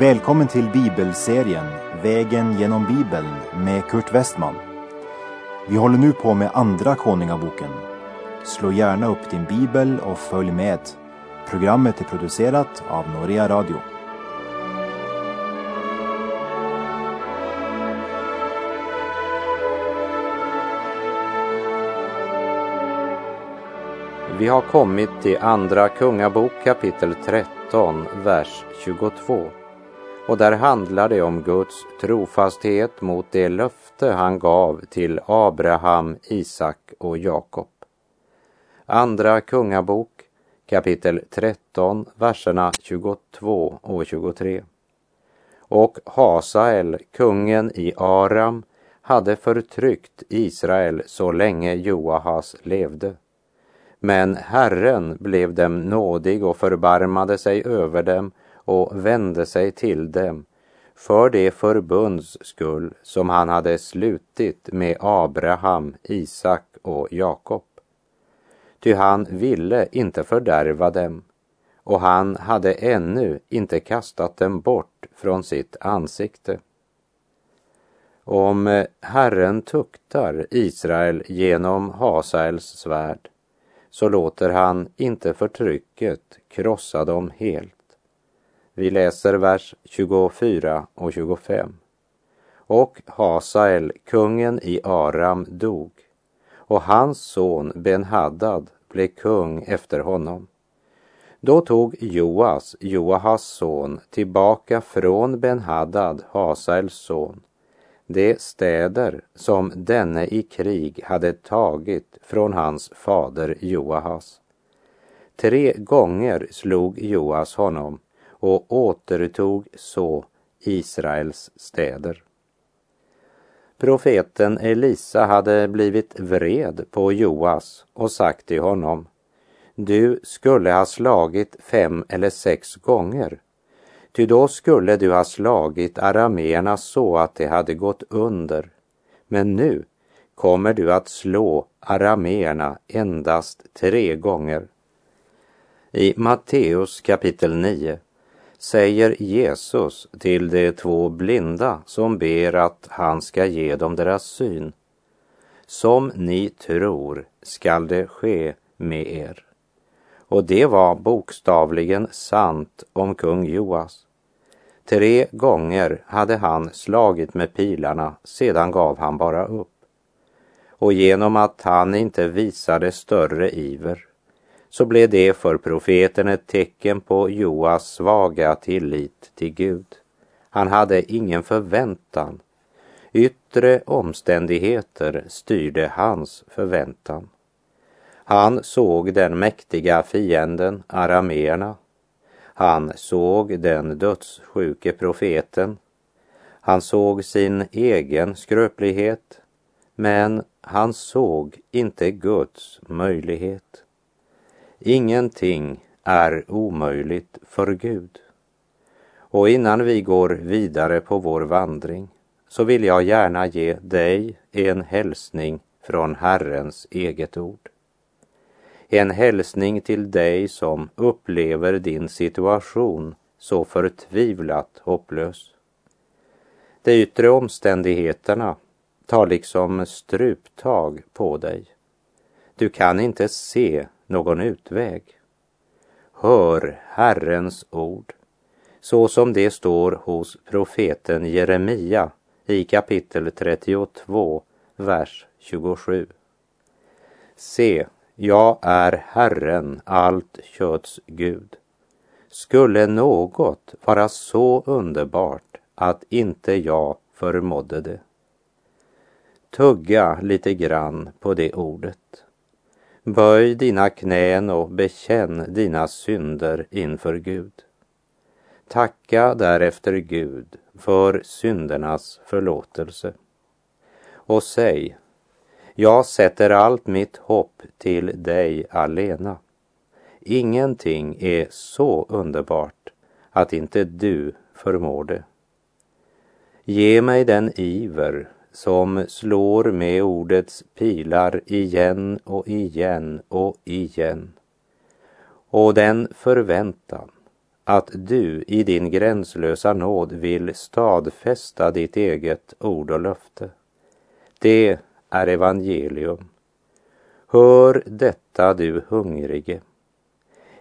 Välkommen till bibelserien Vägen genom Bibeln med Kurt Westman. Vi håller nu på med Andra Konungaboken. Slå gärna upp din bibel och följ med. Programmet är producerat av Norea Radio. Vi har kommit till Andra Kungabok kapitel 13, vers 22. Och där handlar det om Guds trofasthet mot det löfte han gav till Abraham, Isak och Jakob. Andra Kungabok kapitel 13, verserna 22 och 23. Och Hasael, kungen i Aram, hade förtryckt Israel så länge Joahas levde. Men Herren blev dem nådig och förbarmade sig över dem och vände sig till dem för det förbunds skull som han hade slutit med Abraham, Isak och Jakob. Ty han ville inte fördärva dem och han hade ännu inte kastat dem bort från sitt ansikte. Om Herren tuktar Israel genom Hasaels svärd så låter han inte förtrycket krossa dem helt. Vi läser vers 24 och 25. Och Hasael, kungen i Aram, dog och hans son Ben-Hadad blev kung efter honom. Då tog Joas, Joahas son, tillbaka från Ben-Hadad, Hasaels son, de städer som denne i krig hade tagit från hans fader Joahas. Tre gånger slog Joas honom och återtog så Israels städer. Profeten Elisa hade blivit vred på Joas och sagt till honom Du skulle ha slagit fem eller sex gånger Ty då skulle du ha slagit arameerna så att de hade gått under. Men nu kommer du att slå arameerna endast tre gånger. I Matteus kapitel 9 säger Jesus till de två blinda som ber att han ska ge dem deras syn. Som ni tror skall det ske med er. Och det var bokstavligen sant om kung Joas. Tre gånger hade han slagit med pilarna, sedan gav han bara upp. Och genom att han inte visade större iver så blev det för profeten ett tecken på Joas svaga tillit till Gud. Han hade ingen förväntan. Yttre omständigheter styrde hans förväntan. Han såg den mäktiga fienden, arameerna. Han såg den dödssjuke profeten. Han såg sin egen skröplighet, men han såg inte Guds möjlighet. Ingenting är omöjligt för Gud. Och innan vi går vidare på vår vandring så vill jag gärna ge dig en hälsning från Herrens eget ord. En hälsning till dig som upplever din situation så förtvivlat hopplös. De yttre omständigheterna tar liksom struptag på dig. Du kan inte se någon utväg. Hör Herrens ord så som det står hos profeten Jeremia i kapitel 32, vers 27. Se, jag är Herren, allt köts Gud. Skulle något vara så underbart att inte jag förmådde det? Tugga lite grann på det ordet. Böj dina knän och bekänn dina synder inför Gud. Tacka därefter Gud för syndernas förlåtelse. Och säg, jag sätter allt mitt hopp till dig alena. Ingenting är så underbart att inte du förmår det. Ge mig den iver som slår med ordets pilar igen och igen och igen. Och den förväntan att du i din gränslösa nåd vill stadfästa ditt eget ord och löfte. Det är evangelium. Hör detta du hungrige.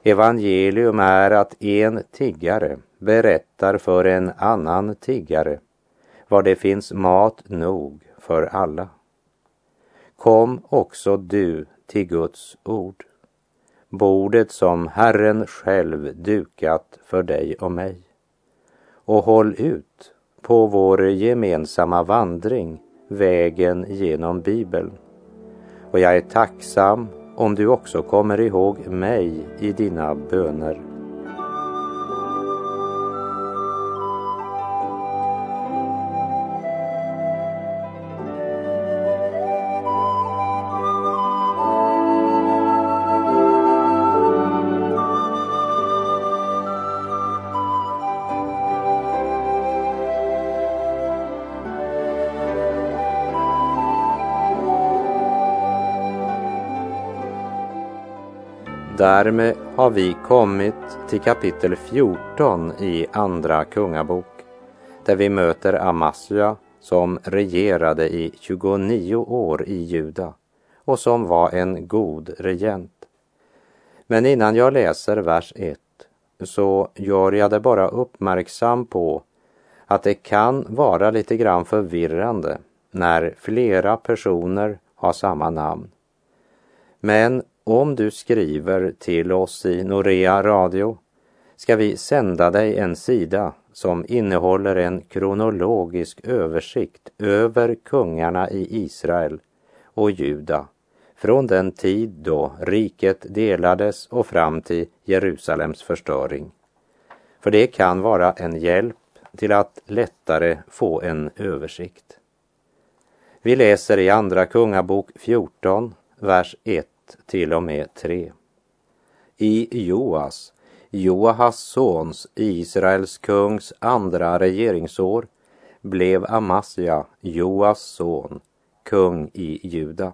Evangelium är att en tiggare berättar för en annan tiggare var det finns mat nog för alla. Kom också du till Guds ord, bordet som Herren själv dukat för dig och mig. Och håll ut på vår gemensamma vandring vägen genom Bibeln. Och jag är tacksam om du också kommer ihåg mig i dina böner. Därmed har vi kommit till kapitel 14 i Andra Kungabok där vi möter Amasja som regerade i 29 år i Juda och som var en god regent. Men innan jag läser vers 1 så gör jag det bara uppmärksam på att det kan vara lite grann förvirrande när flera personer har samma namn. Men om du skriver till oss i Norea Radio ska vi sända dig en sida som innehåller en kronologisk översikt över kungarna i Israel och Juda från den tid då riket delades och fram till Jerusalems förstöring. För det kan vara en hjälp till att lättare få en översikt. Vi läser i Andra Kungabok 14, vers 1 till och med 3. I Joas, Joahas sons, Israels kungs andra regeringsår, blev Amasja, Joas son, kung i Juda.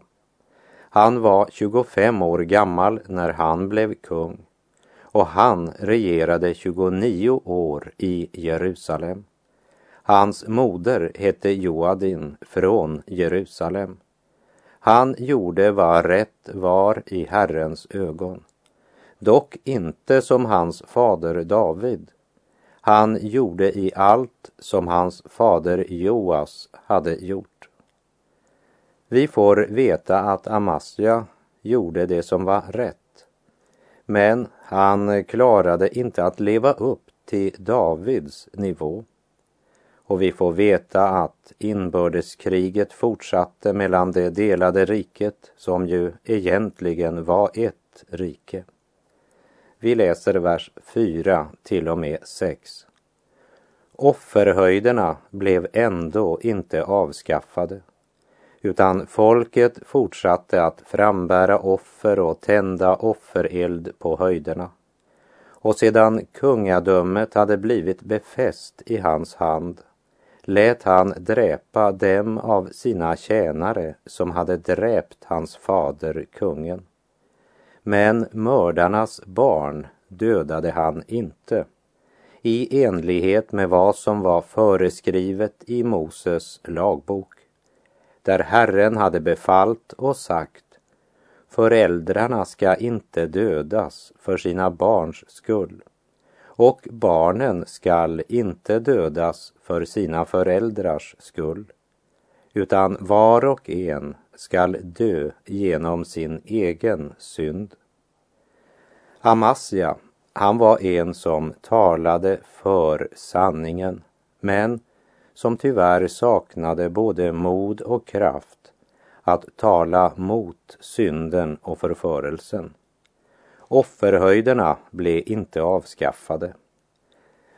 Han var 25 år gammal när han blev kung och han regerade 29 år i Jerusalem. Hans moder hette Joadin från Jerusalem. Han gjorde vad rätt var i Herrens ögon, dock inte som hans fader David. Han gjorde i allt som hans fader Joas hade gjort. Vi får veta att Amasja gjorde det som var rätt, men han klarade inte att leva upp till Davids nivå och vi får veta att inbördeskriget fortsatte mellan det delade riket som ju egentligen var ett rike. Vi läser vers 4 till och med 6. Offerhöjderna blev ändå inte avskaffade utan folket fortsatte att frambära offer och tända offereld på höjderna. Och sedan kungadömet hade blivit befäst i hans hand lät han dräpa dem av sina tjänare som hade dräpt hans fader kungen. Men mördarnas barn dödade han inte i enlighet med vad som var föreskrivet i Moses lagbok där Herren hade befallt och sagt föräldrarna ska inte dödas för sina barns skull och barnen skall inte dödas för sina föräldrars skull, utan var och en skall dö genom sin egen synd. Amasja, han var en som talade för sanningen, men som tyvärr saknade både mod och kraft att tala mot synden och förförelsen. Offerhöjderna blev inte avskaffade.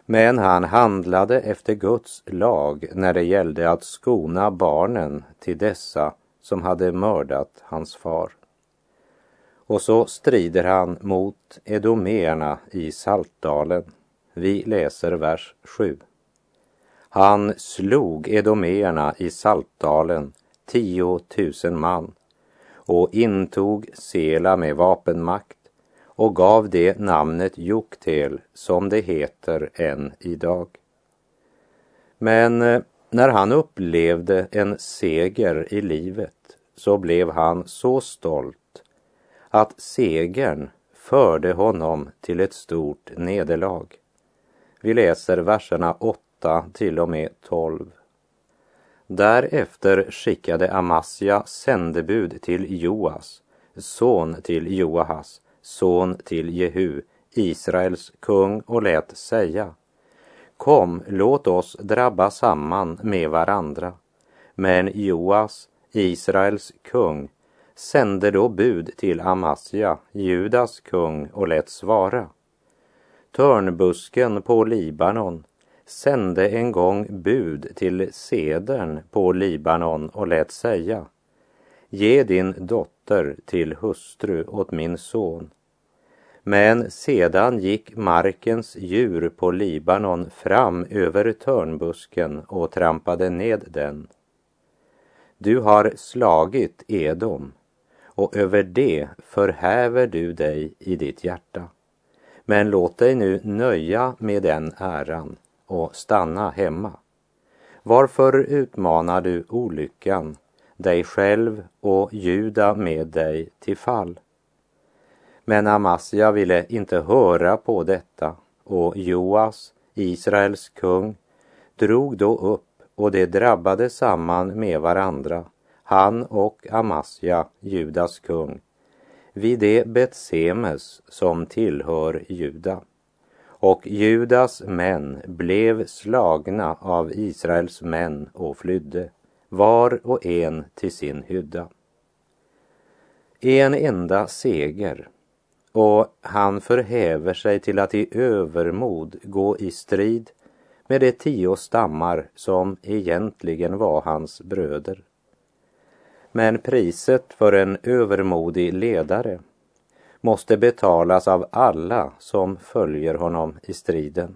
Men han handlade efter Guds lag när det gällde att skona barnen till dessa som hade mördat hans far. Och så strider han mot edomerna i Saltdalen. Vi läser vers 7. Han slog edomerna i Saltdalen, tiotusen man, och intog Sela med vapenmakt och gav det namnet Joktel som det heter än idag. Men eh, när han upplevde en seger i livet så blev han så stolt att segern förde honom till ett stort nederlag. Vi läser verserna 8 till och med 12. Därefter skickade Amasja sändebud till Joas, son till Joahas, son till Jehu, Israels kung och lät säga Kom, låt oss drabba samman med varandra. Men Joas, Israels kung, sände då bud till Amasja, Judas kung, och lät svara. Törnbusken på Libanon sände en gång bud till sedern på Libanon och lät säga Ge din dotter till hustru åt min son. Men sedan gick markens djur på Libanon fram över törnbusken och trampade ned den. Du har slagit Edom och över det förhäver du dig i ditt hjärta. Men låt dig nu nöja med den äran och stanna hemma. Varför utmanar du olyckan, dig själv och Juda med dig till fall? Men Amasja ville inte höra på detta och Joas, Israels kung, drog då upp och det drabbade samman med varandra, han och Amasja, Judas kung, vid det Betsemes som tillhör Juda. Och Judas män blev slagna av Israels män och flydde, var och en till sin hydda. En enda seger och han förhäver sig till att i övermod gå i strid med de tio stammar som egentligen var hans bröder. Men priset för en övermodig ledare måste betalas av alla som följer honom i striden.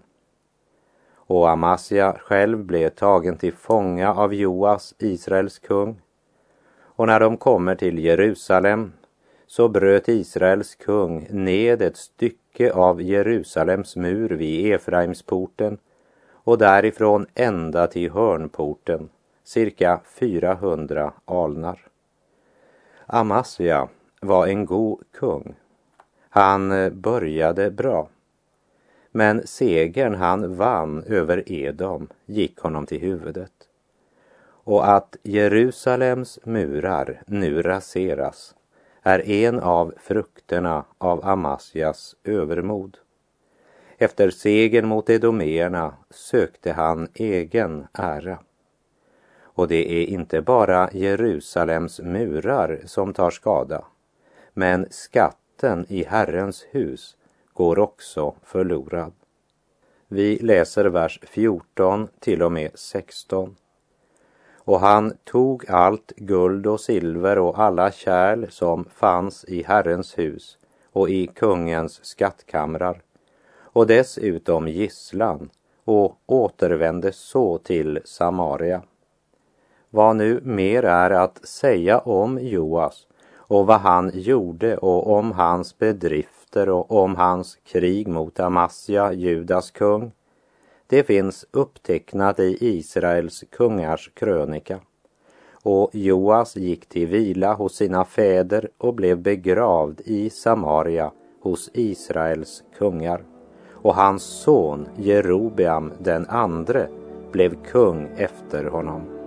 Och Amasia själv blev tagen till fånga av Joas, Israels kung. Och när de kommer till Jerusalem så bröt Israels kung ned ett stycke av Jerusalems mur vid Efraimsporten och därifrån ända till hörnporten, cirka 400 alnar. Amasia var en god kung. Han eh, började bra. Men segern han vann över Edom gick honom till huvudet. Och att Jerusalems murar nu raseras är en av frukterna av Amasjas övermod. Efter segern mot edomerna sökte han egen ära. Och det är inte bara Jerusalems murar som tar skada, men skatten i Herrens hus går också förlorad. Vi läser vers 14 till och med 16. Och han tog allt guld och silver och alla kärl som fanns i Herrens hus och i kungens skattkamrar och dessutom gisslan och återvände så till Samaria. Vad nu mer är att säga om Joas och vad han gjorde och om hans bedrift och om hans krig mot Amasja, Judas kung, det finns upptecknat i Israels kungars krönika. Och Joas gick till vila hos sina fäder och blev begravd i Samaria hos Israels kungar. Och hans son Jerobeam den andre blev kung efter honom.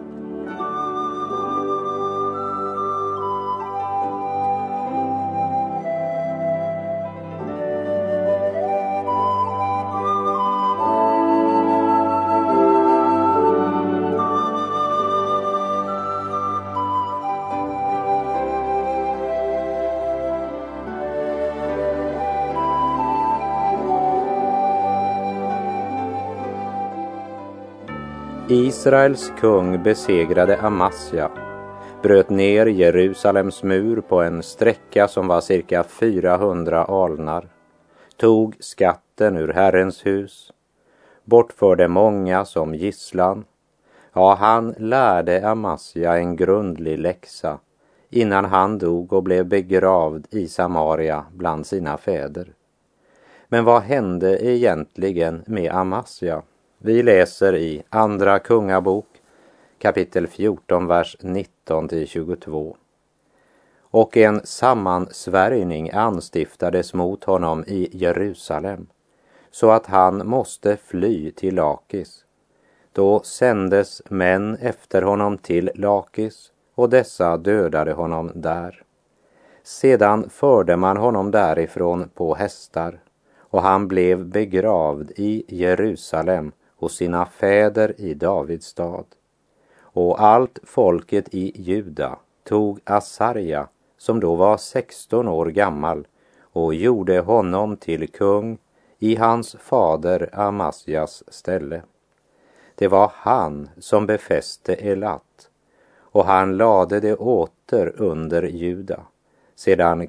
Israels kung besegrade Amasja, bröt ner Jerusalems mur på en sträcka som var cirka 400 alnar, tog skatten ur Herrens hus, bortförde många som gisslan. Ja, han lärde Amasja en grundlig läxa innan han dog och blev begravd i Samaria bland sina fäder. Men vad hände egentligen med Amasja? Vi läser i Andra Kungabok kapitel 14, vers 19 till 22. Och en sammansvärjning anstiftades mot honom i Jerusalem så att han måste fly till Lakis. Då sändes män efter honom till Lakis och dessa dödade honom där. Sedan förde man honom därifrån på hästar och han blev begravd i Jerusalem och sina fäder i Davids stad. Och allt folket i Juda tog Asarja, som då var 16 år gammal, och gjorde honom till kung i hans fader Amasjas ställe. Det var han som befäste Elat och han lade det åter under Juda sedan